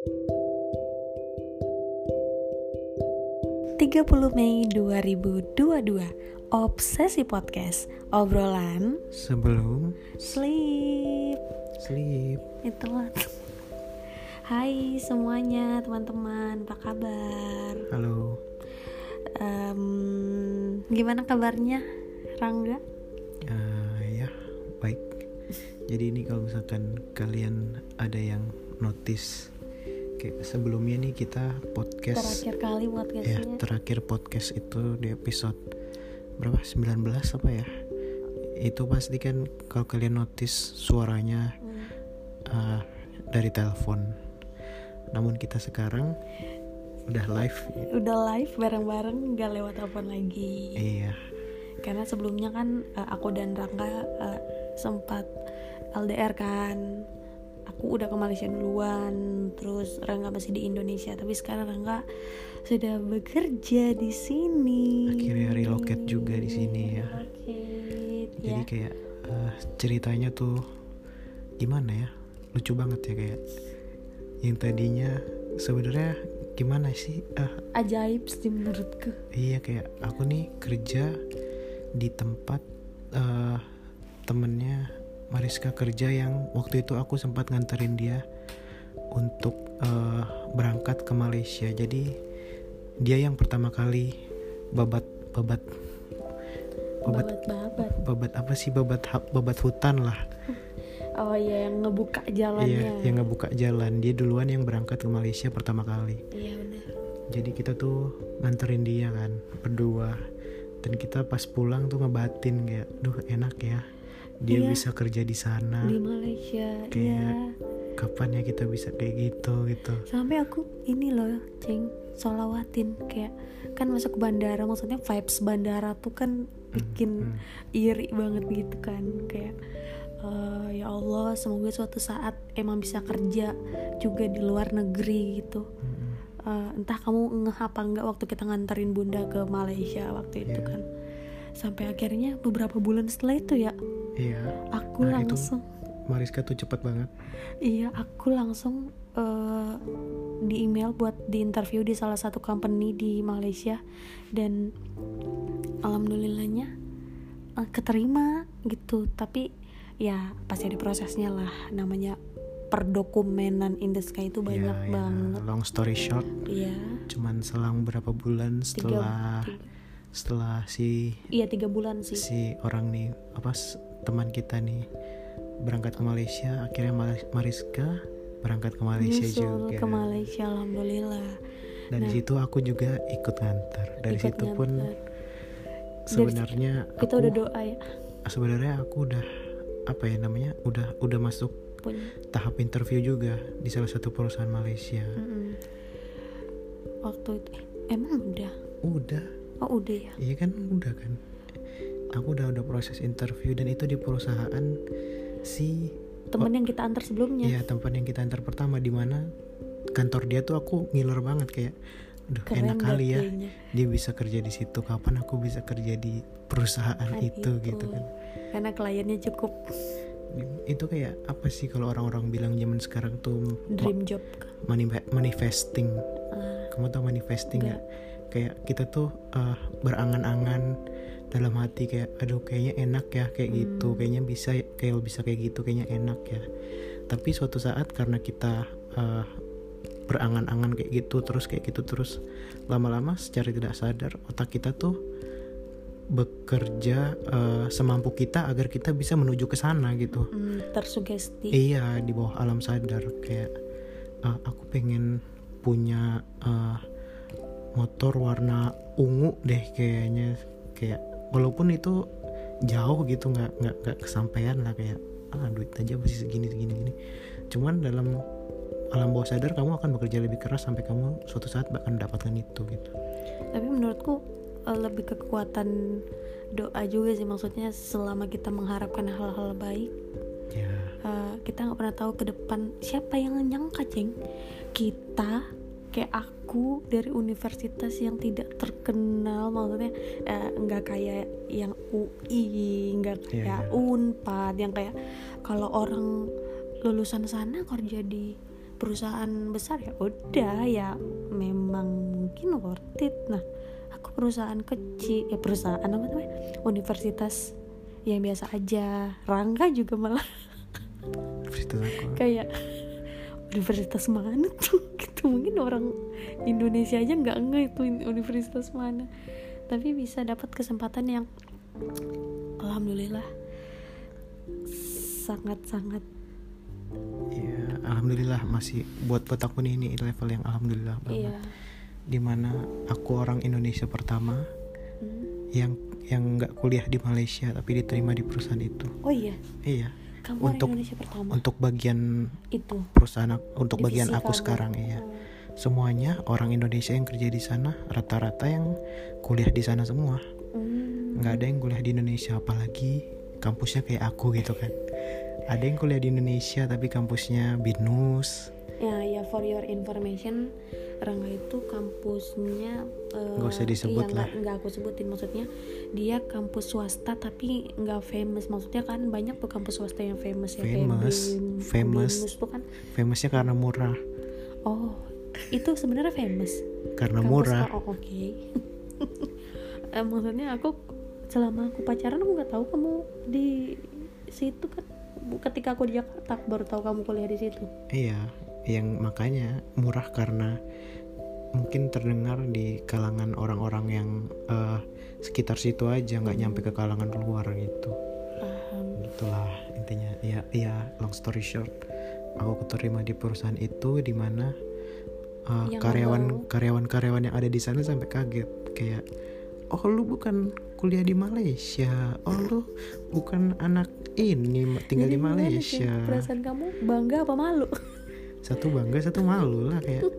30 Mei 2022 Obsesi Podcast. Obrolan. Sebelum. Sleep. Sleep. Itulah. Hai semuanya teman-teman. Apa kabar? Halo. Em, Gimana kabarnya Rangga? Eh, Ya baik. Jadi ini kalau misalkan kalian ada yang notice Kayak sebelumnya nih kita podcast Terakhir kali Ya podcastnya terakhir podcast itu di episode Berapa? 19 apa ya? Itu pasti kan kalau kalian notice suaranya Hmm. eh, dari telepon Namun kita sekarang udah live Udah live bareng-bareng Gak lewat telepon lagi Iya Karena sebelumnya kan eh, aku dan Rangga eh, sempat LDR kan Aku udah ke Malaysia duluan Terus Rangga masih di Indonesia Tapi sekarang Rangga sudah bekerja di sini Akhirnya reloket juga di sini ya. Relocate, Jadi ya. kayak eh, ceritanya tuh gimana ya? Lucu banget ya kayak yang tadinya sebenarnya gimana sih? Ah, Ajaib sih menurutku iya kayak aku nih kerja di tempat eh, temennya Mariska kerja yang waktu itu aku sempat nganterin dia untuk eh, berangkat ke Malaysia. Jadi dia yang pertama kali babat babat babat Babat-babat babat. apa sih? Babat babat hutan lah. Oh iya yang ngebuka iya jalannya yang ngebuka jalan. Dia duluan yang berangkat ke Malaysia pertama kali. Iya benar jadi kita tuh nganterin dia kan berdua. Dan kita pas pulang tuh ngebatin kayak duh enak ya dia Iya. bisa kerja di sana Di Malaysia Kayak- Iya kapan ya kita bisa kayak gitu gitu sampai aku ini loh ceng solawatin kayak kan masuk ke bandara maksudnya vibes bandara tuh kan bikin hmm. iri banget gitu kan kayak eh, ya Allah semoga suatu saat emang bisa kerja juga di luar negeri gitu Mm-mm. Eh, entah kamu ngeh apa enggak waktu kita nganterin bunda ke Malaysia waktu itu Iya. kan sampai akhirnya beberapa bulan setelah itu ya iya aku Nah, itu- langsung Mariska tuh cepet banget Iya, aku langsung eh, di email buat di interview di salah satu company di Malaysia dan alhamdulillahnya eh, keterima gitu. Tapi ya pasti ada prosesnya lah. Namanya perdokumenan in the sky itu banyak ya, ya. banget. long story short Iya. cuman selang berapa bulan Tiga, setelah tiga- setelah si iya tiga bulan sih. si orang nih apa teman kita nih berangkat ke Malaysia akhirnya Mar- Mariska berangkat ke Malaysia Nyusul juga ke Malaysia, alhamdulillah. dari Nah. situ aku juga ikut nganter dari Ikut situ pun nganter. sebenarnya Kita aku udah doa ya sebenarnya aku udah apa ya namanya udah udah masuk punya. tahap interview juga di salah satu perusahaan Malaysia Mm-mm. Waktu itu eh, emang udah. udah Oh udah ya. iya kan udah kan aku udah udah proses interview dan itu di perusahaan si Temen yang kita antar sebelumnya. Iya tempat yang kita antar pertama di mana kantor dia tuh aku ngiler banget kayak, aduh Keren enak kali ya kayaknya. dia bisa kerja di situ. Kapan aku bisa kerja di perusahaan Saat itu, gitu kan? karena kliennya cukup Itu kayak apa sih kalau orang-orang bilang zaman sekarang tuh dream job mani- manifesting. Ah, Kamu tau manifesting Enggak. nggak? Kayak kita tuh eh, berangan-angan dalam hati kayak, aduh kayaknya enak ya kayak gitu, Hmm. kayaknya bisa kayak bisa kayak gitu, kayaknya enak ya. Tapi suatu saat karena kita eh, berangan-angan kayak gitu terus kayak gitu terus lama-lama secara tidak sadar otak kita tuh bekerja eh, semampu kita agar kita bisa menuju ke sana gitu. hmm, tersugesti Iya di bawah alam sadar kayak "Ah, aku pengen punya eh, motor warna ungu deh kayaknya. Kayak walaupun itu jauh gitu nggak nggak nggak kesampaian lah kayak ah duit aja masih segini segini gini cuman dalam alam bawah sadar kamu akan bekerja lebih keras sampai kamu suatu saat akan mendapatkan itu gitu. Tapi menurutku eh, lebih kekuatan doa juga sih. Maksudnya selama kita mengharapkan hal-hal baik ya. eh, kita nggak pernah tahu ke depan siapa yang nyangka ceng. Kita kayak aku dari universitas yang tidak terkenal maksudnya eh, nggak kayak yang UI nggak Iya, kayak iya. Unpad yang kayak kalau orang lulusan sana kerja di perusahaan besar ya udah ya memang mungkin worth it. Nah aku perusahaan kecil ya perusahaan apa namanya? Universitas yang biasa aja Rangga juga malah. Universitas aku. Kayak universitas mana tuh? Gitu mungkin orang Indonesia aja nggak nge itu universitas mana. Tapi bisa dapat kesempatan yang alhamdulillah sangat-sangat ya alhamdulillah masih buat buat aku nih ini level yang alhamdulillah banget. Iya. Di mana aku orang Indonesia pertama Hmm. yang yang nggak kuliah di Malaysia tapi diterima di perusahaan itu. Oh iya? Iya kamu orang Untuk- Indonesia pertama untuk bagian itu perusahaan untuk divisi bagian aku kamu. sekarang Oh. semuanya orang Indonesia yang kerja di sana rata-rata yang kuliah di sana semua Hmm. nggak ada yang kuliah di Indonesia apalagi kampusnya kayak aku gitu kan ada yang kuliah di Indonesia tapi kampusnya binus ya ya for your information Rangga itu kampusnya eh, Nggak usah disebut iya, lah. nggak- aku sebutin. Maksudnya dia kampus swasta tapi nggak famous. Maksudnya kan banyak tuh kampus swasta yang famous ya Famous, kayak famous. Tuh kan. Famousnya karena murah. Oh itu sebenarnya famous. Karena Kampus- murah. oh, oke. Eh, maksudnya aku selama aku pacaran aku nggak tahu kamu di situ kan. Ketika aku di Jakarta baru tahu kamu kuliah di situ. Iya yang makanya murah karena mungkin terdengar di kalangan orang-orang yang eh, sekitar situ aja nggak nyampe ke kalangan luar gitu. Paham. Itulah intinya. Ya iya long story short aku keterima di perusahaan itu di mana uh, Yang karyawan membawa- karyawan karyawan yang ada di sana sampai kaget. Kayak oh lu bukan kuliah di Malaysia. Oh lu bukan anak ini tinggal Jadi di Malaysia. perasaan kamu? Bangga apa malu satu bangga satu malu lah kayak.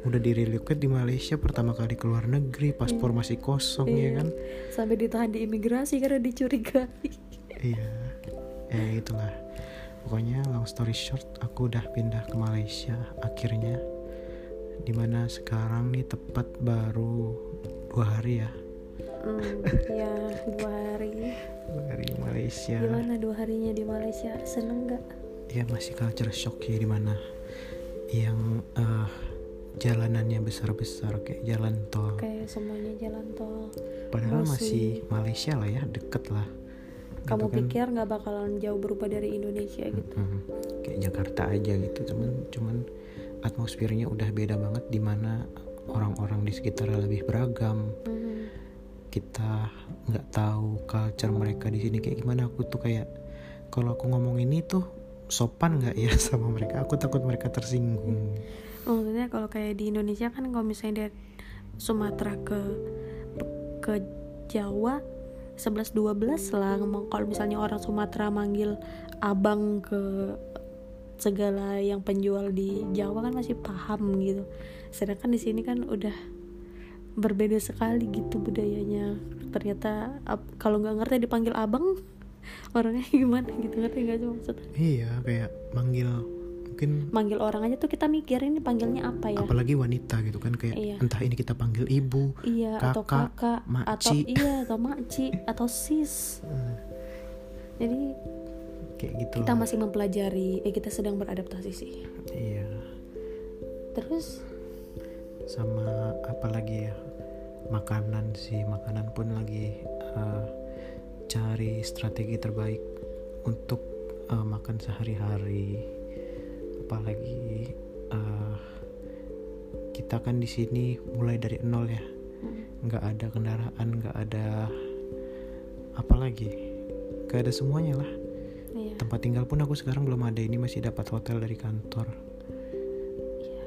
Udah direlocate di Malaysia pertama kali ke luar negeri paspor masih kosong ya Iya. kan? Sampai ditahan di imigrasi karena dicurigai. Iya, ya itulah. Pokoknya long story short, aku udah pindah ke Malaysia akhirnya. Di mana sekarang nih tepat baru dua hari ya. Hmm, ya dua hari. Dua hari di Malaysia. gimana dua harinya di Malaysia? Seneng nggak Ya masih culture shock ya di mana yang eh, jalanannya besar-besar kayak jalan tol. kayak semuanya jalan tol. Padahal mostly- masih Malaysia lah ya, deket lah. kamu Gitu kan. pikir nggak bakalan jauh berubah dari Indonesia gitu? Mm, kayak Jakarta aja gitu cuman cuman atmosfernya udah beda banget di mana orang-orang di sekitarnya lebih beragam. Hmm, kita nggak tahu culture mereka di sini kayak gimana. Aku tuh kayak kalau aku ngomong ini tuh sopan nggak ya sama mereka? Aku takut mereka tersinggung. Maksudnya kalau kayak di Indonesia kan kalau misalnya dari Sumatera ke ke Jawa 11 12 lah. Ngomong kalau misalnya orang Sumatera manggil abang ke segala yang penjual di Jawa kan masih paham gitu. Sedangkan di sini kan udah berbeda sekali gitu budayanya. Ternyata kalau nggak ngerti dipanggil abang orangnya gimana gitu ngerti nggak sih maksudnya iya kayak manggil mungkin manggil orang aja tuh kita mikir ini panggilnya apa ya? Apalagi wanita gitu kan kayak Iya. entah ini kita panggil ibu iya atau kakak, kakak atau makci. iya atau makci atau sis. Eh, jadi kayak gitu kita masih mempelajari eh kita sedang beradaptasi sih. Iya. Terus? Sama apa lagi ya? Makanan sih makanan pun lagi eh, cari strategi terbaik untuk eh, makan sehari-hari. Apalagi eh, kita kan di sini mulai dari nol ya. Mm, nggak ada kendaraan nggak ada apa lagi. Nggak ada semuanya lah. Iya. Tempat tinggal pun aku sekarang belum ada. Ini masih dapat hotel dari kantor. Iya.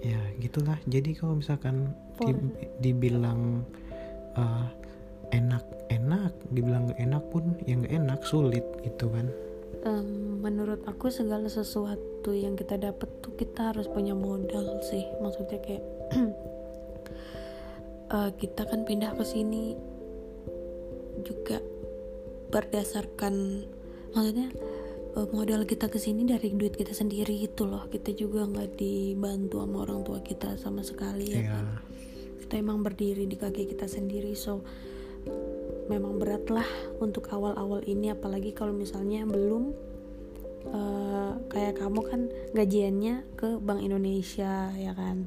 Ya gitulah. Jadi kalau misalkan di- dibilang eh, enak enak dibilang gak enak pun yang gak enak sulit gitu kan. Em, menurut aku segala sesuatu yang kita dapat tuh kita harus punya modal sih. Maksudnya kayak eh, kita kan pindah ke sini juga berdasarkan maksudnya eh, modal kita ke sini dari duit kita sendiri gitu loh. Kita juga nggak dibantu sama orang tua kita sama sekali ya ya kan? kita emang berdiri di kaki kita sendiri so memang berat lah untuk awal-awal ini apalagi kalau misalnya belum eh, kayak kamu kan gajiannya ke Bank Indonesia ya kan?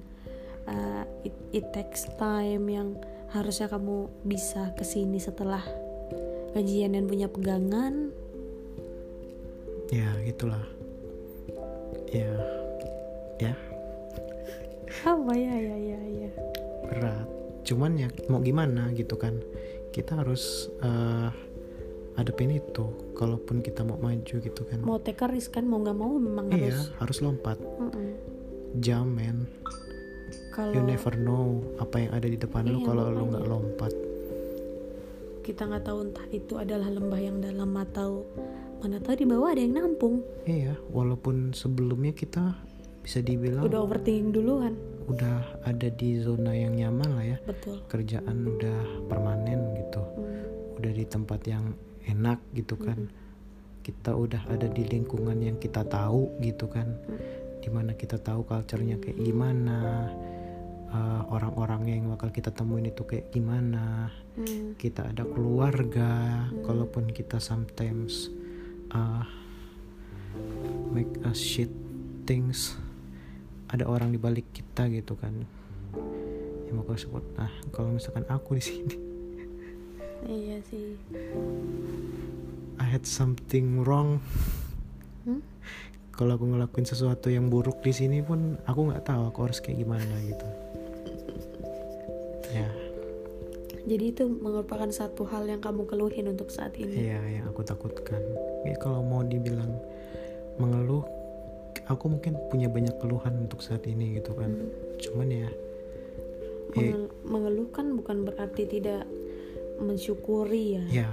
Eh, it, it takes time yang harusnya kamu bisa ke sini setelah gajian dan punya pegangan. Ya gitulah. Ya ya. Apa ya ya ya ya. Berat. Cuman ya mau gimana gitu kan kita harus eh hadapin itu kalaupun kita mau maju gitu kan. Mau take risk kan mau nggak mau memang iya harus. harus lompat. Mm-mm. jam men. Kalau you never know apa yang ada di depan lu Iya, kalau lu nggak lompat. Kita nggak tahu entah itu adalah lembah yang dalam atau mana. Tahu di bawah ada yang nampung. Iya walaupun sebelumnya kita bisa dibilang udah overthinking duluan. Udah ada di zona yang nyaman lah ya. Betul. Kerjaan udah permanen gitu. Hmm. udah di tempat yang enak gitu kan. Kita udah ada di lingkungan yang kita tahu gitu kan. Di mana kita tahu culture-nya kayak gimana uh, orang-orangnya yang bakal kita temuin itu kayak gimana. Hmm. kita ada keluarga kalaupun kita sometimes uh, make a shit things ada orang di balik kita gitu kan. Yang mau sebut. Nah kalau misalkan aku di sini. Iya sih. I had something wrong. Hmm? kalau aku ngelakuin sesuatu yang buruk di sini pun aku nggak tahu aku harus kayak gimana gitu. Ya. Jadi itu merupakan satu hal yang kamu keluhin untuk saat ini? Iya yang aku takutkan. Ya kalau mau dibilang mengeluh aku mungkin punya banyak keluhan untuk saat ini gitu kan. Cuman ya eh, Mengel- mengeluh kan bukan berarti tidak mensyukuri ya? Ya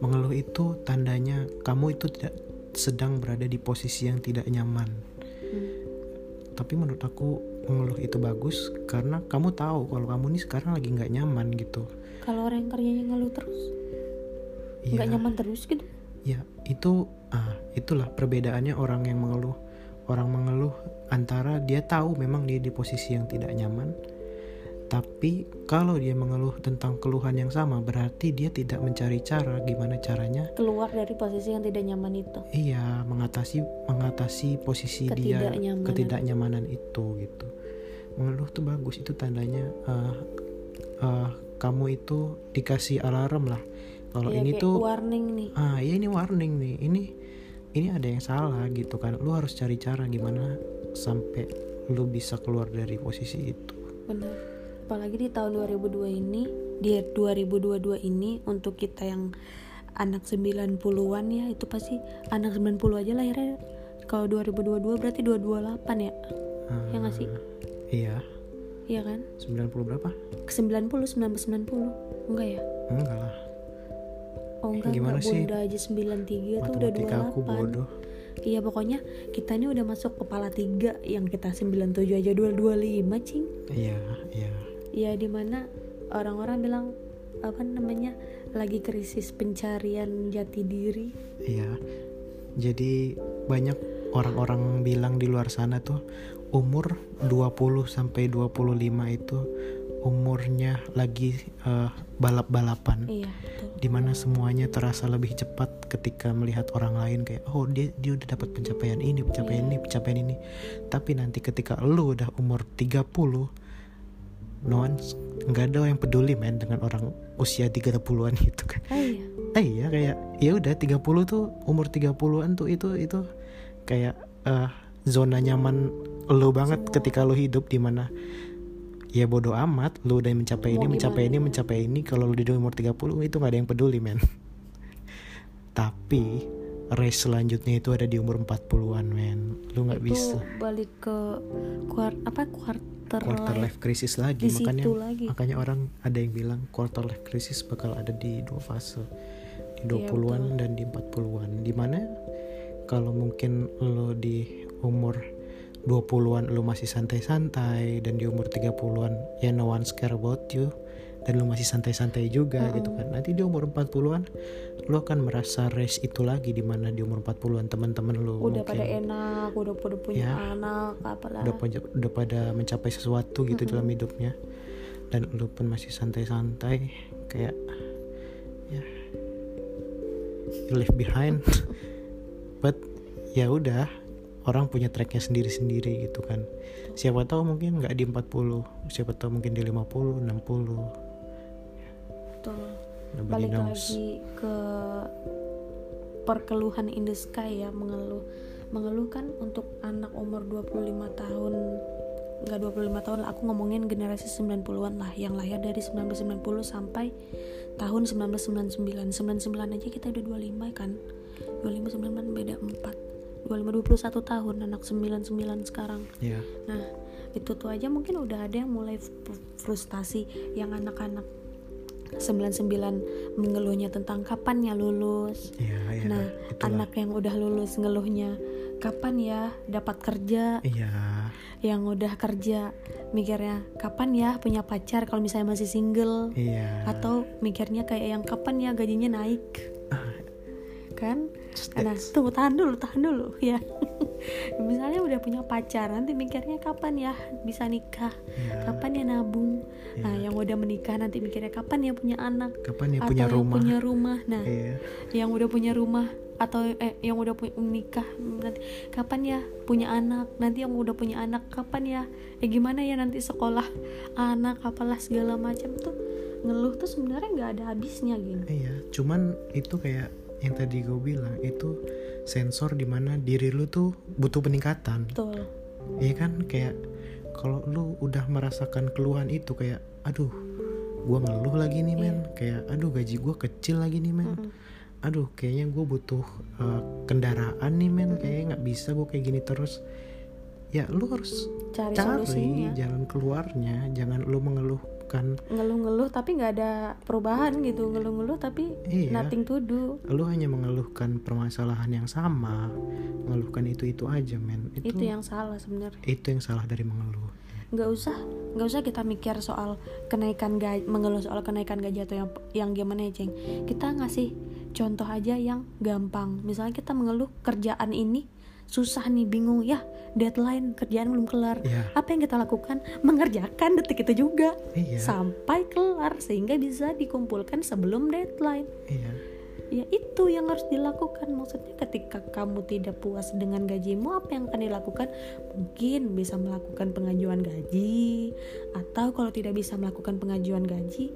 mengeluh itu tandanya kamu itu tidak sedang berada di posisi yang tidak nyaman. Hmm. tapi menurut aku mengeluh itu bagus karena kamu tahu kalau kamu nih sekarang lagi nggak nyaman gitu. Kalau orang yang kerjanya ngeluh terus? Nggak Iya, nyaman terus gitu? Ya itu ah itulah perbedaannya orang yang mengeluh orang mengeluh antara dia tahu memang dia di posisi yang tidak nyaman tapi kalau dia mengeluh tentang keluhan yang sama berarti dia tidak mencari cara gimana caranya keluar dari posisi yang tidak nyaman itu. Iya mengatasi mengatasi posisi dia Ketidaknyamanan. itu gitu. Mengeluh tuh bagus itu tandanya eh, eh, kamu itu dikasih alarm lah. Kalau Iya, ini tuh warning nih. Ah ya ini warning nih. Ini ini ada yang salah gitu kan. Lu harus cari cara gimana sampai lu bisa keluar dari posisi itu. Benar apalagi di tahun 2002 ini di 2022 ini untuk kita yang anak 90-an ya itu pasti anak 90 aja lahirnya kalau 2022 berarti 228 ya Ah, ya? Nggak sih? Iya. Iya kan? 90 berapa? Ke 90 1990 enggak ya? Enggak lah oh enggak Gimana enggak sih? bunda aja 93 tuh udah matematika aku 28 bodoh. Iya pokoknya kita ini udah masuk kepala tiga yang kita 97 aja 225 cing. Iya iya. Ya di mana orang-orang bilang apa namanya lagi krisis pencarian jati diri. Iya. Jadi banyak orang-orang bilang di luar sana tuh umur 20 sampai 25 itu umurnya lagi eh, balap-balapan. Iya betul. Di mana semuanya terasa lebih cepat ketika melihat orang lain kayak oh dia dia udah dapat pencapaian ini pencapaian ini pencapaian ini. Tapi nanti ketika lu udah umur 30 no one nggak ada yang peduli men dengan orang usia 30-an itu kan. Ah iya. Eh iya kayak ya udah 30 tuh umur 30-an tuh itu itu kayak eh, zona nyaman lo banget ketika lo hidup di mana ya bodoh amat lo udah mencapai ini mencapai ini mencapai ini. Kalau lo di umur 30 itu nggak ada yang peduli men. Tapi race selanjutnya itu ada di umur 40-an men. Lo nggak bisa. balik ke kuart apa quarter, quarter life life crisis lagi di makanya lagi. makanya orang ada yang bilang quarter life crisis bakal ada di dua fase di Iya, 20-an dan di 40-an di mana kalau mungkin lo di umur 20-an lo masih santai-santai dan di umur 30-an ya no one care about you dan lo masih santai-santai juga gitu kan. Nanti di umur 40-an lo akan merasa race itu lagi di mana di umur 40-an teman-teman lo udah mungkin pada enak udah pada punya Ya. anak apalah. Udah pada, udah pada mencapai sesuatu gitu dalam hidupnya. Dan lu pun masih santai-santai kayak ya you leave behind. But ya udah orang punya tracknya sendiri-sendiri gitu kan. Siapa tahu mungkin nggak di 40 siapa tahu mungkin di 50 60 betul. Nobody balik knows. lagi ke perkeluhan in the sky ya mengeluh mengeluh kan untuk anak umur 25 tahun. Nggak 25 tahun lah aku ngomongin generasi 90-an lah yang lahir dari 1990 sampai tahun 1999 99 aja kita udah 25 kan? 25 99 beda 4 25 21 tahun anak 99 sekarang ya Nah, itu tuh aja mungkin udah ada yang mulai fr- frustasi yang anak-anak 99 mengeluhnya tentang kapan ya lulus. ya ya Nah, itulah anak yang udah lulus ngeluhnya kapan ya dapat kerja. iya Yang udah kerja mikirnya kapan ya punya pacar kalau misalnya masih single. iya Atau mikirnya kayak yang kapan ya gajinya naik. Kan? Nah, tunggu tahan dulu, tahan dulu ya. Misalnya udah punya pacar, nanti mikirnya kapan ya bisa nikah, Iya. kapan ya nabung. Nah, yang udah menikah nanti mikirnya kapan ya punya anak, kapan ya atau punya yang rumah? punya rumah. Nah, iya. yang udah punya rumah atau eh yang udah punya menikah nanti kapan ya punya anak? Nanti yang udah punya anak kapan ya? Eh gimana ya nanti sekolah anak apalah segala macam tuh ngeluh tuh sebenarnya nggak ada habisnya gitu Iya, cuman itu kayak yang tadi gue bilang itu sensor di mana diri lu tuh butuh peningkatan. betul. Iya kan? Kayak kalau lu udah merasakan keluhan itu kayak aduh gua ngeluh lagi nih men. Kayak aduh gaji gua kecil lagi nih men. Aduh kayaknya gue butuh uh, kendaraan nih men. Kayaknya nggak bisa gue kayak gini terus. Ya lu harus cari, cari solusinya. jalan keluarnya. Jangan lu mengeluhkan ngeluh-ngeluh tapi nggak ada perubahan gitu. Ngeluh-ngeluh tapi Iya. nothing to do. Lu hanya mengeluhkan permasalahan yang sama. Mengeluhkan itu itu aja men. Itu itu yang salah sebenarnya. Itu yang salah dari mengeluh. Nggak usah nggak usah kita mikir soal kenaikan gaji mengeluh soal kenaikan gaji atau yang yang gimana ya ceng. Kita ngasih contoh aja yang gampang. Misalnya kita mengeluh kerjaan ini susah nih bingung. Ya deadline kerjaan belum kelar. Iya. apa yang kita lakukan? Mengerjakan detik itu juga. Iya. sampai kelar sehingga bisa dikumpulkan sebelum deadline. Iya. Ya itu yang harus dilakukan. Maksudnya ketika kamu tidak puas dengan gajimu apa yang akan dilakukan? Mungkin bisa melakukan pengajuan gaji atau kalau tidak bisa melakukan pengajuan gaji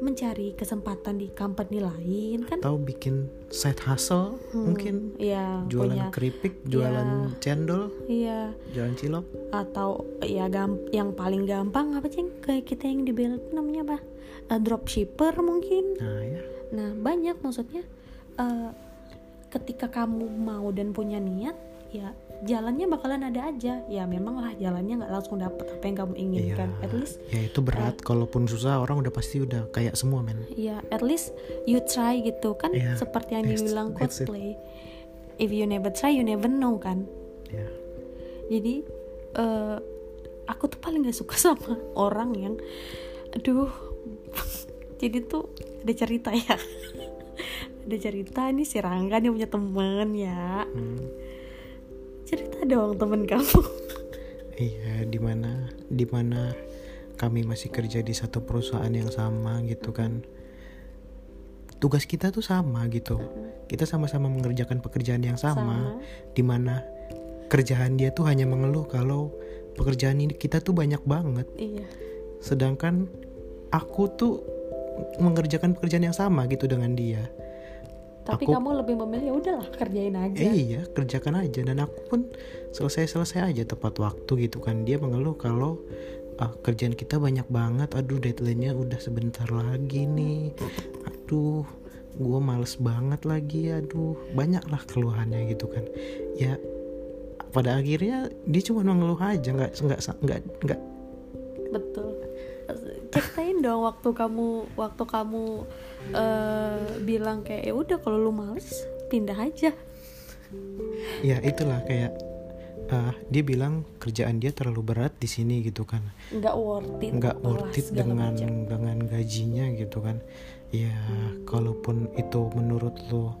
mencari kesempatan di company lain kan? Atau bikin side hustle mungkin. ya jualan punya keripik jualan cendol iya. jualan cilok. Atau ya gam yang paling gampang apa sih kayak kita yang di Bel namanya apa? Eh, dropshipper mungkin. Nah ya. Nah, banyak maksudnya eh, ketika kamu mau dan punya niat, ya jalannya bakalan ada aja. Ya memang lah jalannya nggak langsung dapet apa yang kamu inginkan. Iya. At least ya itu berat kalaupun susah orang udah pasti udah kayak semua men ya at least you try gitu kan Iya, seperti yang dibilang cosplay. If you never try, you never know kan. ya Jadi eh, aku tuh paling gak suka sama orang yang aduh jadi tuh ada cerita ya ada cerita nih si Rangga nih punya temen ya Hmm. Cerita dong temen kamu. Iya di mana di mana kami masih kerja di satu perusahaan yang sama gitu kan. Tugas kita tuh sama gitu. Kita sama-sama mengerjakan pekerjaan yang sama, Sama. di mana kerjaan dia tuh hanya mengeluh kalau pekerjaan ini kita tuh banyak banget. Iya. Sedangkan aku tuh mengerjakan pekerjaan yang sama gitu dengan dia tapi Aku- kamu lebih memilih ya udahlah kerjain aja. Eh, iya kerjakan aja. Dan aku pun selesai selesai aja tepat waktu gitu kan. Dia mengeluh kalau ah, kerjaan kita banyak banget. Aduh deadline-nya udah sebentar lagi nih. Aduh gue males banget lagi. Aduh. Banyak lah keluhannya gitu kan. Ya pada akhirnya dia cuma mengeluh aja. Nggak nggak nggak nggak betul ceritain dong waktu kamu waktu kamu eh, bilang kayak ya udah kalau lu males pindah aja ya itulah kayak ah, dia bilang kerjaan dia terlalu berat di sini gitu kan nggak worth it nggak worth it dengan macam. dengan gajinya gitu kan ya kalaupun itu menurut lo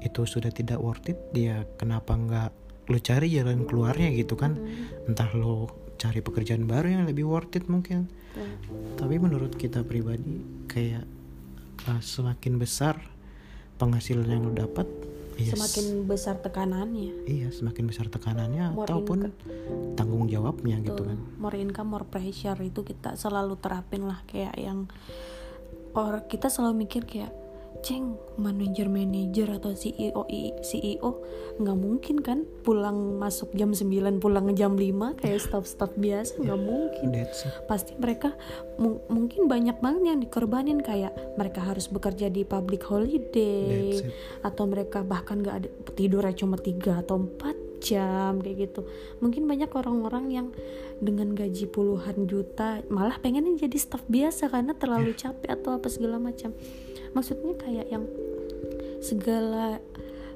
itu sudah tidak worth it dia kenapa nggak lo cari jalan keluarnya gitu kan Hmm. entah lo cari pekerjaan baru yang lebih worth it mungkin. Tapi menurut kita pribadi kayak uh, semakin besar penghasilan yang lo dapat Yes. semakin besar tekanannya. Iya semakin besar tekanannya More ataupun tanggung jawabnya gitu Tuh, kan. More income more pressure itu kita selalu terapin lah kayak yang or kita selalu mikir kayak ceng manajer manajer atau CEO CEO nggak mungkin kan pulang masuk jam 9 pulang jam 5 kayak staff-staff biasa nggak mungkin. that's it. Pasti mereka mu- mungkin banyak banget yang dikorbanin kayak mereka harus bekerja di public holiday atau mereka bahkan gak ada tidurnya cuma 3 atau 4 jam kayak gitu. Mungkin banyak orang-orang yang dengan gaji puluhan juta malah pengennya jadi staff biasa karena terlalu capek atau apa segala macam. Maksudnya kayak yang segala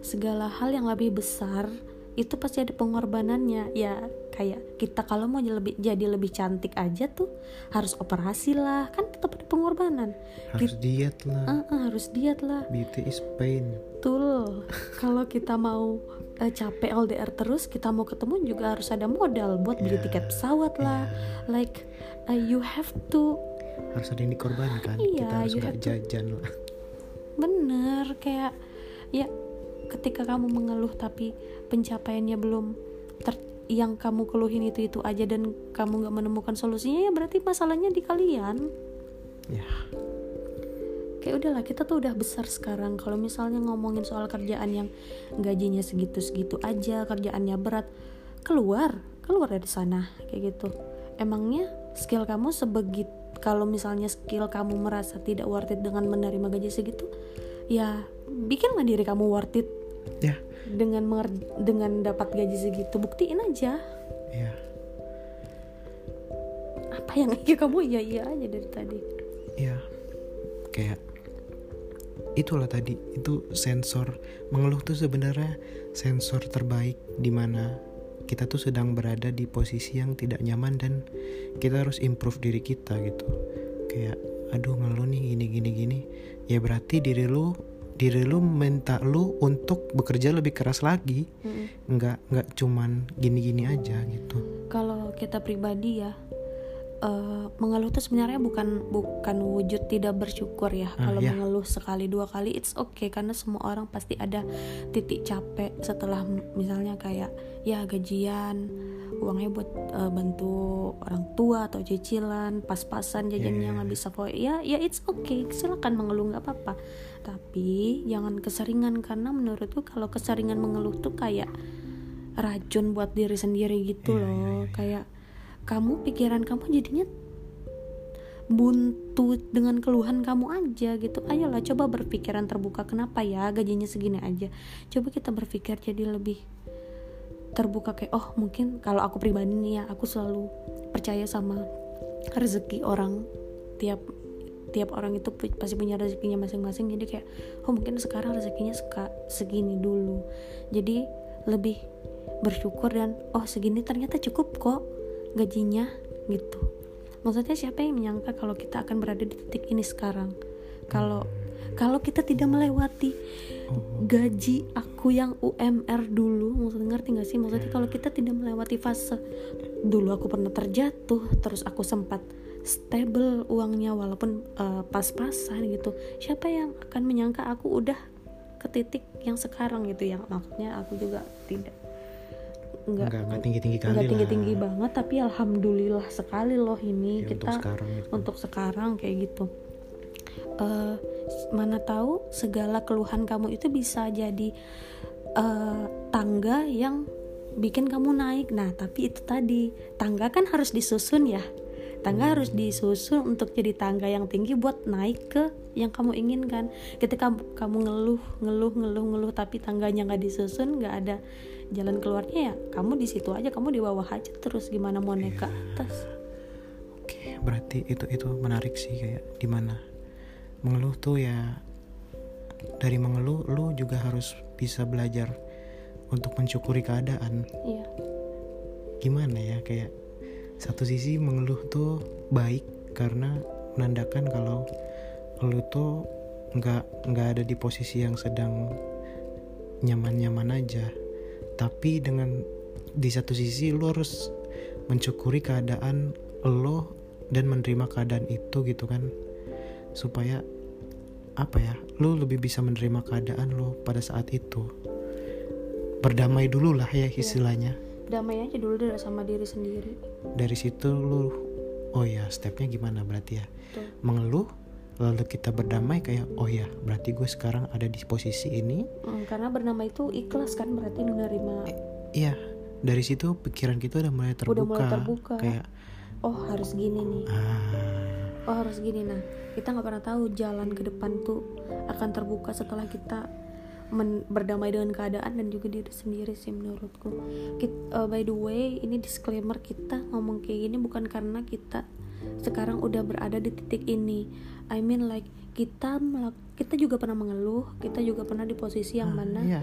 segala hal yang lebih besar itu pasti ada pengorbanannya. Ya kayak kita kalau mau jadi lebih jadi lebih cantik aja tuh harus operasi lah. Kan tetap ada pengorbanan. Harus diet lah. Ah, ah, harus diet lah. Beauty is pain. Betul. Kalau kita mau eh, capek LDR terus kita mau ketemu juga harus ada modal buat beli Ya, tiket pesawat lah. Like uh, you have to harus ada yang dikorbankan. Iya, kita harus nggak to- jajan lah. Bener kayak ya ketika kamu mengeluh tapi pencapaiannya belum ter yang kamu keluhin itu itu aja dan kamu nggak menemukan solusinya ya berarti masalahnya di kalian. Ya kayak udahlah kita tuh udah besar sekarang. Kalau misalnya ngomongin soal kerjaan yang gajinya segitu segitu aja kerjaannya berat keluar keluar dari sana kayak gitu. Emangnya skill kamu sebegitu kalau misalnya skill kamu merasa tidak worth it dengan menerima gaji segitu ya bikinlah diri kamu worth it. Ya. Dengan menger- dengan dapat gaji segitu buktiin aja. Ya. Apa yang iya kamu iya iya aja dari tadi. Ya kayak itulah tadi itu sensor. Mengeluh tuh sebenarnya sensor terbaik di mana kita tuh sedang berada di posisi yang tidak nyaman dan kita harus improve diri kita gitu. Kayak aduh ngeluh nih gini gini gini. Ya berarti diri lu diri lu minta lu untuk bekerja lebih keras lagi. Mm-mm. nggak nggak cuman gini gini aja gitu. Kalau kita pribadi ya eh, mengeluh tuh sebenarnya bukan bukan wujud tidak bersyukur ya Ah, kalau ya. mengeluh sekali dua kali it's okay karena semua orang pasti ada titik capek setelah misalnya kayak ya gajian uangnya buat eh, bantu orang tua atau cicilan pas-pasan jajannya Ya, ya, nggak bisa kok ya ya it's okay silakan mengeluh nggak apa-apa tapi jangan keseringan karena menurutku kalau keseringan mengeluh tuh kayak racun buat diri sendiri gitu Iya, iya, loh iya. kayak kamu pikiran kamu jadinya buntu dengan keluhan kamu aja gitu. Ayolah coba berpikiran terbuka kenapa ya gajinya segini aja? Coba kita berpikir jadi lebih terbuka kayak oh mungkin kalau aku pribadi nih ya aku selalu percaya sama rezeki orang. Tiap tiap orang itu pasti punya rezekinya masing-masing. Jadi kayak oh mungkin sekarang rezekinya seka- segini dulu. Jadi lebih bersyukur dan oh segini ternyata cukup kok gajinya gitu. Maksudnya siapa yang menyangka kalau kita akan berada di titik ini sekarang? Kalau kalau kita tidak melewati oh. gaji aku yang UMR dulu maksudnya ngerti gak sih? Maksudnya kalau kita tidak melewati fase dulu aku pernah terjatuh terus aku sempat stable uangnya walaupun eh, pas-pasan gitu. Siapa yang akan menyangka aku udah ke titik yang sekarang gitu? Yang maksudnya aku juga tidak nggak nggak nggak tinggi tinggi kali nggak tinggi lah. tinggi banget tapi alhamdulillah sekali loh ini Ya, kita untuk sekarang gitu. untuk sekarang kayak gitu. Eh, mana tahu segala keluhan kamu itu bisa jadi eh, tangga yang bikin kamu naik. Nah tapi itu tadi tangga kan harus disusun ya. Tangga harus disusun untuk jadi tangga yang tinggi buat naik ke yang kamu inginkan. Ketika kamu ngeluh ngeluh ngeluh ngeluh tapi tangganya nggak disusun nggak ada jalan keluarnya ya kamu di situ aja kamu di bawah aja terus gimana mau naik ke atas Oke, berarti itu itu menarik sih kayak di mana mengeluh tuh ya dari mengeluh lu juga harus bisa belajar untuk mensyukuri keadaan. iya Gimana ya kayak satu sisi mengeluh tuh baik karena menandakan kalau lu tuh nggak nggak ada di posisi yang sedang nyaman-nyaman aja. Tapi dengan di satu sisi lu harus mensyukuri keadaan lo dan menerima keadaan itu gitu kan. Supaya apa ya lu lebih bisa menerima keadaan lu pada saat itu. Berdamai dulu lah ya istilahnya. Damai aja dulu deh sama diri sendiri. Dari situ lu oh ya stepnya gimana berarti ya? Betul. mengeluh lalu kita berdamai kayak oh ya berarti gue sekarang ada di posisi ini. Mm, karena bernama itu ikhlas kan berarti menerima. Iya. Dari situ pikiran kita udah mulai terbuka, Udah mulai terbuka. kayak oh harus gini nih. Ah. Oh harus gini. Nah kita nggak pernah tahu jalan ke depan tuh akan terbuka setelah kita men- berdamai dengan keadaan dan juga diri sendiri sih menurutku. Kit- uh, by the way ini disclaimer kita ngomong kayak gini bukan karena kita sekarang udah berada di titik ini I mean like kita kita juga pernah mengeluh kita juga pernah di posisi yang mana Iya.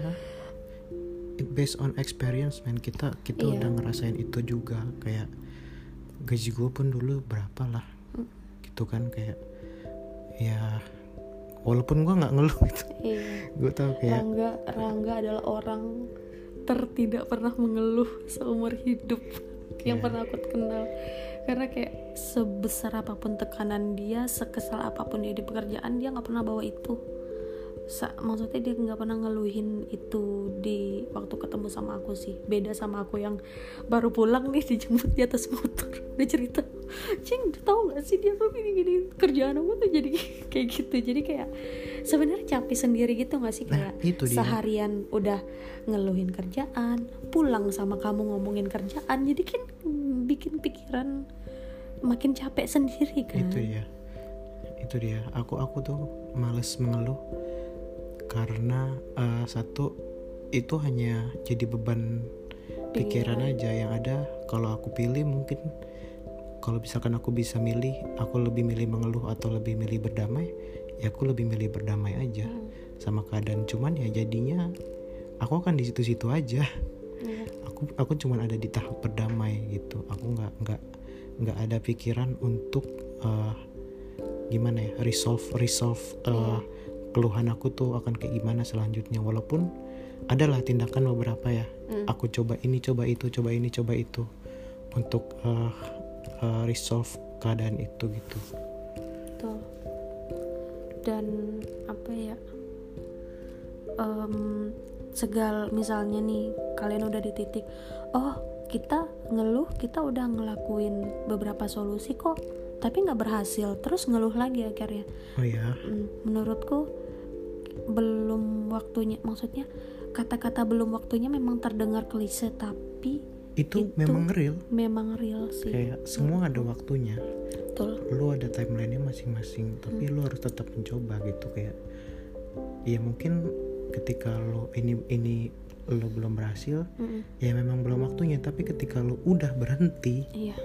It based on experience man kita kita Iya. udah ngerasain itu juga kayak gaji gue pun dulu berapa lah Mm. gitu kan kayak ya walaupun gue nggak ngeluh gitu Iya. gue tau kayak Rangga Rangga adalah orang tertidak pernah mengeluh seumur hidup yang Iya. pernah aku kenal karena kayak sebesar apa pun tekanan dia sekesal apa pun dia di pekerjaan dia nggak pernah bawa itu. Sa- maksudnya dia nggak pernah ngeluhin itu di waktu ketemu sama aku sih. Beda sama aku yang baru pulang nih dijemput di atas motor. Dia cerita cing tahu gak sih dia tuh gini gini kerjaan aku tuh jadi kayak gitu. Jadi kayak sebenarnya capek sendiri gitu gak sih? Nah, kayak itu dia. seharian udah ngeluhin kerjaan pulang sama kamu ngomongin kerjaan. Jadi kan bikin pikiran makin capek sendiri kan? Itu dia. Itu dia. Aku aku tuh males mengeluh karena eh, satu itu hanya jadi beban pikiran. aja yang ada. Kalau aku pilih mungkin kalau misalkan aku bisa milih aku lebih milih mengeluh atau lebih milih berdamai ya aku lebih milih berdamai aja Hmm, sama keadaan. Cuman ya jadinya aku akan di situ-situ aja. Iya. Aku aku cuman ada di tahap berdamai gitu aku nggak nggak nggak ada pikiran untuk eh, gimana ya resolve resolve eh, keluhan aku tuh akan kayak gimana selanjutnya walaupun adalah tindakan beberapa ya Hmm. aku coba ini coba itu coba ini coba itu untuk eh, eh, resolve keadaan itu gitu Betul. Dan apa ya? em, segal misalnya nih kalian udah di titik, oh kita ngeluh kita udah ngelakuin beberapa solusi kok, tapi nggak berhasil, terus ngeluh lagi akhirnya. oh ya Hmm, menurutku belum waktunya, maksudnya kata-kata belum waktunya memang terdengar klise tapi itu, Itu- memang real memang real sih. kayak semua ada waktunya Betul. lu ada timelinenya masing-masing tapi lu harus tetap mencoba gitu kayak ya mungkin ketika lu ini ini lu belum berhasil Mm-mm. ya memang belum waktunya tapi ketika lu udah berhenti Iya.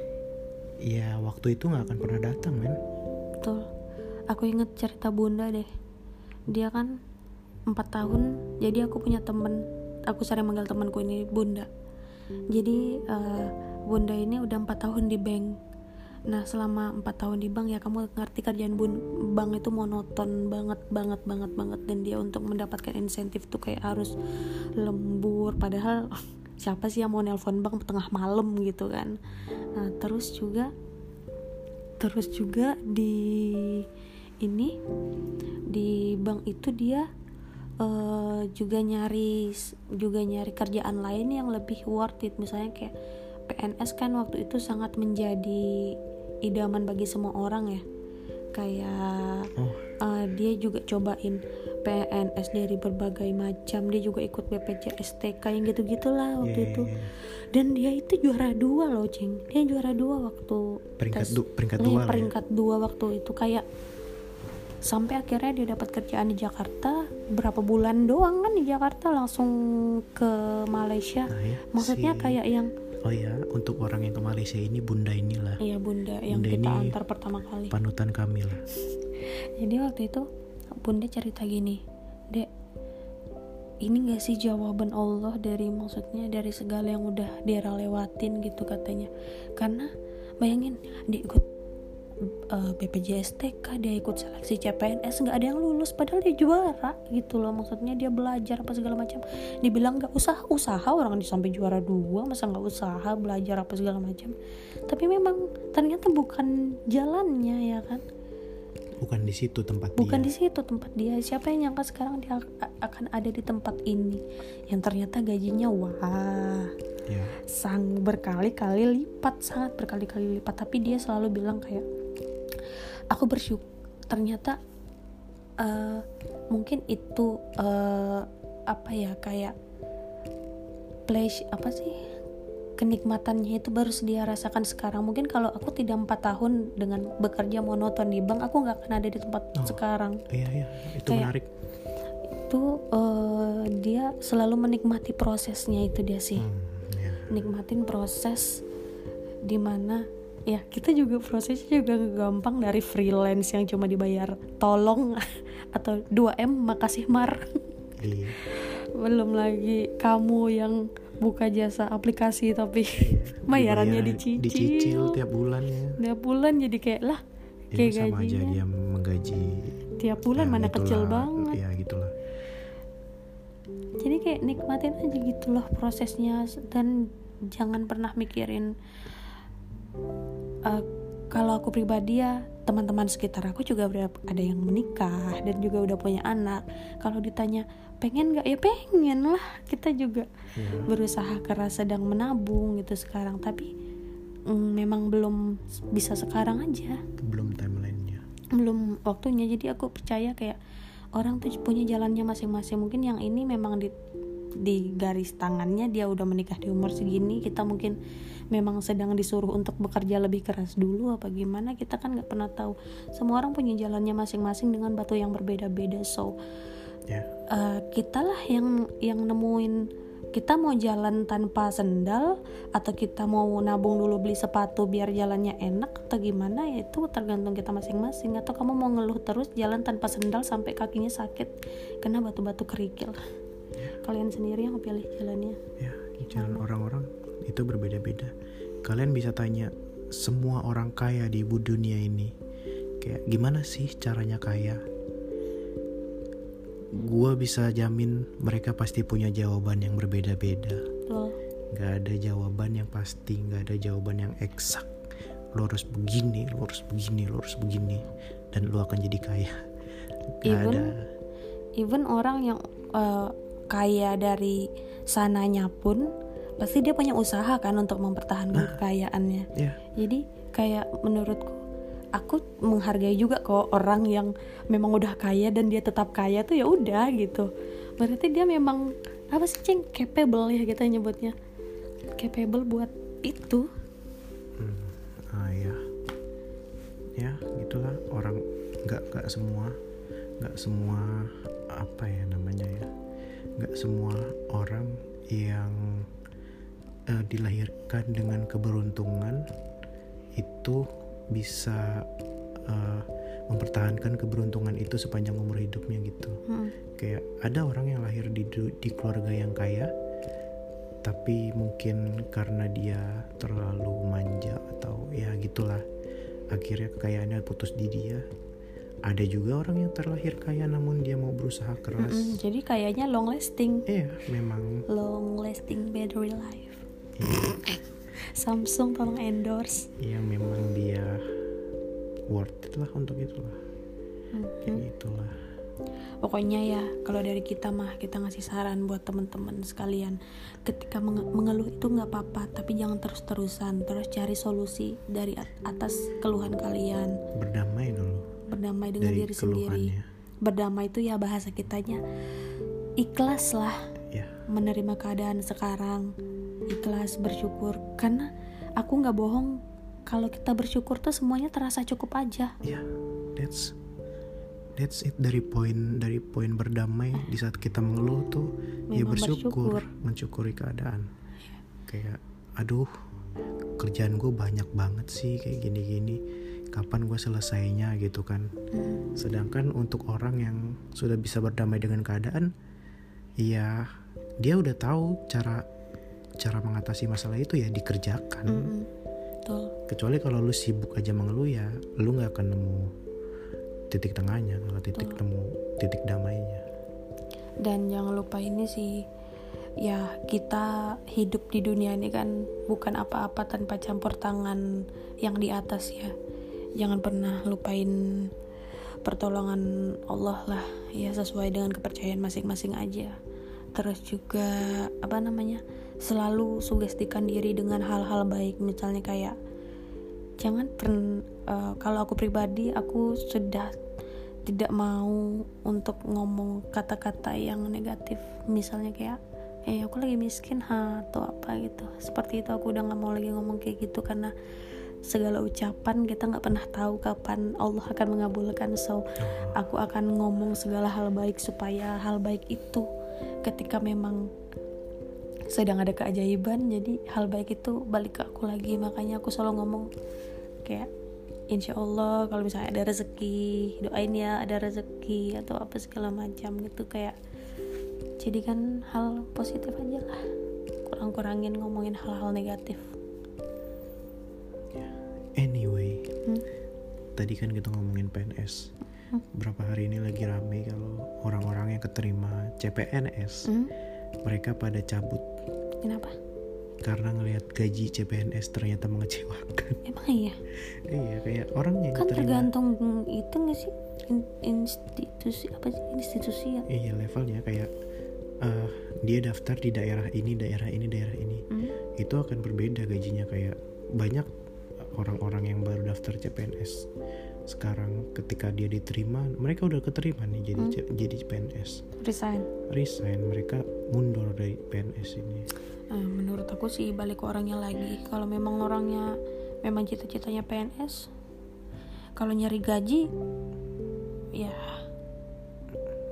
ya waktu itu nggak akan pernah datang men Betul. Aku inget cerita bunda deh. Dia kan empat tahun. Jadi aku punya temen. Aku sering manggil temanku ini bunda. Jadi eh, bunda ini udah empat tahun di bank. Nah selama empat tahun di bank ya kamu ngerti kerjaan bun bank itu monoton banget banget banget banget dan dia untuk mendapatkan insentif tuh kayak harus lembur. Padahal siapa sih yang mau nelpon bank tengah malam gitu kan. Nah terus juga terus juga di ini di bank itu dia eh, juga nyari juga nyari kerjaan lain yang lebih worth it misalnya kayak PNS kan waktu itu sangat menjadi idaman bagi semua orang ya. Kayak oh. eh, dia juga cobain PNS dari berbagai macam. Dia juga ikut BPJS TK yang gitu gitulah waktu iya, itu. iya, iya. dan dia itu juara dua loh ceng dia juara dua waktu peringkat tes- du, peringkat Iya, dua lah ya. peringkat dua waktu itu. Kayak sampai akhirnya dia dapat kerjaan di Jakarta. Berapa bulan doang kan di Jakarta langsung ke Malaysia. Nah, ya, maksudnya si- kayak yang oh ya untuk orang yang ke Malaysia ini bunda inilah. Iya bunda yang Bunda kita antar pertama kali. panutan kami lah jadi waktu itu bunda cerita gini dek ini gak sih jawaban Allah dari maksudnya dari segala yang udah dia lewatin gitu katanya. Karena bayangin dia ikut eh, BPJS TK dia ikut seleksi CPNS nggak ada yang lulus padahal dia juara gitu loh. Maksudnya dia belajar apa segala macam. Dibilang nggak usah usaha orang di sampai juara dua masa nggak usaha belajar apa segala macam. Tapi memang ternyata bukan jalannya ya kan? Bukan di situ tempat bukan dia di situ tempat dia. Siapa yang nyangka sekarang dia akan ada di tempat ini? Yang ternyata gajinya wah. Ya. Sang berkali-kali lipat sangat berkali-kali lipat. Tapi dia selalu bilang kayak aku bersyukur ternyata eh, mungkin itu eh, apa ya kayak pleasure apa sih kenikmatannya itu baru dia rasakan sekarang mungkin kalau aku tidak empat tahun dengan bekerja monoton di bank aku nggak akan ada di tempat Oh. sekarang iya iya itu Kayak- menarik itu eh, dia selalu menikmati prosesnya itu dia sih hmm, ya. nikmatin proses di mana ya kita juga prosesnya juga gampang dari freelance yang cuma dibayar tolong atau 2M makasih mar. Iya. belum lagi kamu yang buka jasa aplikasi tapi bayarannya Dibayar- dicicil. dicicil tiap bulan ya. Tiap bulan jadi kayak lah ya kayak sama aja gajinya. dia menggaji. Tiap bulan ya, mana gitulah. kecil banget. Ya gitulah jadi kayak nikmatin aja gitu loh prosesnya dan jangan pernah mikirin eh, kalau aku pribadi ya teman-teman sekitar aku juga udah ada yang menikah dan juga udah punya anak. Kalau ditanya pengen nggak? Ya pengen lah. Kita juga ya. berusaha keras sedang menabung gitu sekarang. Tapi mm, memang belum bisa sekarang aja. Belum timelinenya. Belum waktunya. Jadi aku percaya kayak orang tuh punya jalannya masing-masing. Mungkin yang ini memang di di garis tangannya dia udah menikah di umur segini kita mungkin memang sedang disuruh untuk bekerja lebih keras dulu apa gimana kita kan nggak pernah tahu. Semua orang punya jalannya masing-masing dengan batu yang berbeda-beda so ya. eh, kita lah yang yang nemuin kita mau jalan tanpa sendal atau kita mau nabung dulu beli sepatu biar jalannya enak atau gimana ya itu tergantung kita masing-masing. Atau kamu mau ngeluh terus jalan tanpa sendal sampai kakinya sakit kena batu-batu kerikil kalian sendiri yang pilih jalannya. Ya jalan orang-orang itu berbeda-beda. Kalian bisa tanya semua orang kaya di ibu dunia ini kayak gimana sih caranya kaya? Gua bisa jamin mereka pasti punya jawaban yang berbeda-beda. Nggak ada jawaban yang pasti nggak ada jawaban yang eksak. Lo harus begini lo harus begini lo harus begini dan lo akan jadi kaya. Nggak Even- ada. even orang yang eh, kaya dari sananya pun pasti dia punya usaha kan untuk mempertahankan kekayaannya. Ya jadi kayak menurutku aku menghargai juga kok orang yang memang udah kaya dan dia tetap kaya tuh ya udah gitu. Berarti dia memang apa sih ceng capable ya kita nyebutnya. Capable buat itu. Hmm, ah ya ya gitulah. Orang nggak nggak semua nggak semua apa ya namanya ya nggak semua orang yang eh, dilahirkan dengan keberuntungan itu bisa eh, mempertahankan keberuntungan itu sepanjang umur hidupnya gitu Hmm. kayak ada orang yang lahir di di keluarga yang kaya tapi mungkin karena dia terlalu manja atau ya gitulah akhirnya kekayaannya putus di dia ada juga orang yang terlahir kaya namun dia mau berusaha keras. Mm-mm, jadi kayaknya long lasting. Iya memang. Long lasting battery life. Iya, Samsung tolong endorse. Yang memang dia worth it lah untuk itulah. Hmm. kayak gitulah. Pokoknya ya kalau dari kita mah kita ngasih saran buat teman-teman sekalian. Ketika menge- mengeluh itu nggak apa-apa tapi jangan terus-terusan. Terus cari solusi dari at- atas keluhan kalian. Berdamai dulu berdamai dengan dari diri sendiri. berdamai itu ya bahasa kitanya ikhlas lah ya. menerima keadaan sekarang. Ikhlas bersyukur. Karena aku nggak bohong kalau kita bersyukur tuh semuanya terasa cukup aja. Ya that's that's it dari poin dari poin berdamai di saat kita mengeluh tuh ya Memang bersyukur bersyukur. mensyukuri keadaan. Kayak aduh kerjaan gue banyak banget sih kayak gini-gini kapan gue selesainya gitu kan. Hmm. sedangkan untuk orang yang sudah bisa berdamai dengan keadaan ya dia udah tahu cara cara mengatasi masalah itu ya dikerjakan. Mm-mm. betul. Kecuali kalau lu sibuk aja mengeluh ya lu nggak akan nemu titik tengahnya kalau titik temu titik damainya. Dan jangan lupa ini sih ya kita hidup di dunia ini kan bukan apa-apa tanpa campur tangan yang di atas ya jangan pernah lupain pertolongan Allah lah ya sesuai dengan kepercayaan masing-masing aja. Terus juga apa namanya selalu sugestikan diri dengan hal-hal baik. Misalnya kayak jangan pern uh, kalau aku pribadi aku sudah tidak mau untuk ngomong kata-kata yang negatif. Misalnya kayak eh aku lagi miskin ha atau apa gitu. Seperti itu aku udah nggak mau lagi ngomong kayak gitu karena segala ucapan kita nggak pernah tahu kapan Allah akan mengabulkan. So aku akan ngomong segala hal baik supaya hal baik itu ketika memang sedang ada keajaiban jadi hal baik itu balik ke aku lagi. Makanya aku selalu ngomong kayak insya Allah kalau misalnya ada rezeki doain ya ada rezeki atau apa segala macam gitu. Kayak jadi kan hal positif aja lah. Kurang-kurangin ngomongin hal-hal negatif anyway hmm? tadi kan kita ngomongin PNS hmm? berapa hari ini lagi rame kalau orang-orang yang keterima CPNS hmm? mereka pada cabut. Kenapa? Karena ngelihat gaji CPNS ternyata mengecewakan. Emang iya? Iya kayak orang yang kan tergantung itu nggak sih? Institusi apa sih? Institusi ya? Iya levelnya kayak uh, dia daftar di daerah ini daerah ini daerah ini. Hmm? itu akan berbeda gajinya kayak banyak orang-orang yang baru daftar CPNS sekarang ketika dia diterima mereka udah keterima nih jadi hmm? jadi PNS resign. Resign mereka mundur dari PNS ini. Nah, menurut aku sih balik ke orangnya lagi. Kalau memang orangnya memang cita-citanya PNS kalau nyari gaji ya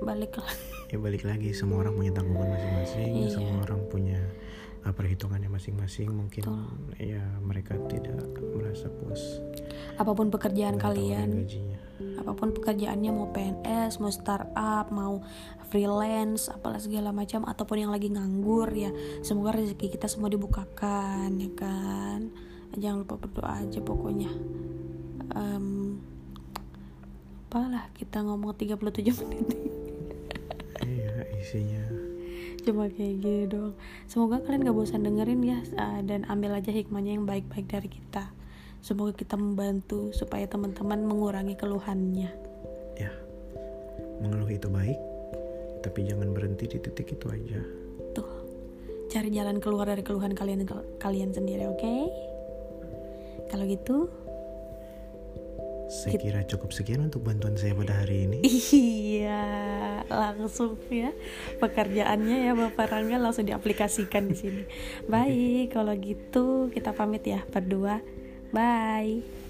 balik lagi ya balik lagi. Semua orang punya tanggungan masing-masing iya. semua orang punya perhitungannya masing-masing mungkin Betul. ya mereka tidak merasa puas. Apa pun pekerjaan kalian apa pun pekerjaannya mau PNS mau startup mau freelance apalah segala macam ataupun yang lagi nganggur ya semoga rezeki kita semua dibukakan ya kan? Jangan lupa berdoa aja pokoknya. Um, apalah kita ngomong 37 menit. Iya isinya cuma kayak gini doang semoga kalian gak bosan dengerin ya uh, dan ambil aja hikmahnya yang baik-baik dari kita. Semoga kita membantu supaya teman-teman mengurangi keluhannya. Ya mengeluh itu baik tapi jangan berhenti di titik itu aja. Tuh cari jalan keluar dari keluhan kalian kalian sendiri oke? Okay? kalau gitu saya kira cukup sekian untuk bantuan saya pada hari ini. Iya, langsung ya pekerjaannya ya Bapak Rangga langsung diaplikasikan di sini. Baik, kalau gitu kita pamit ya berdua. Bye.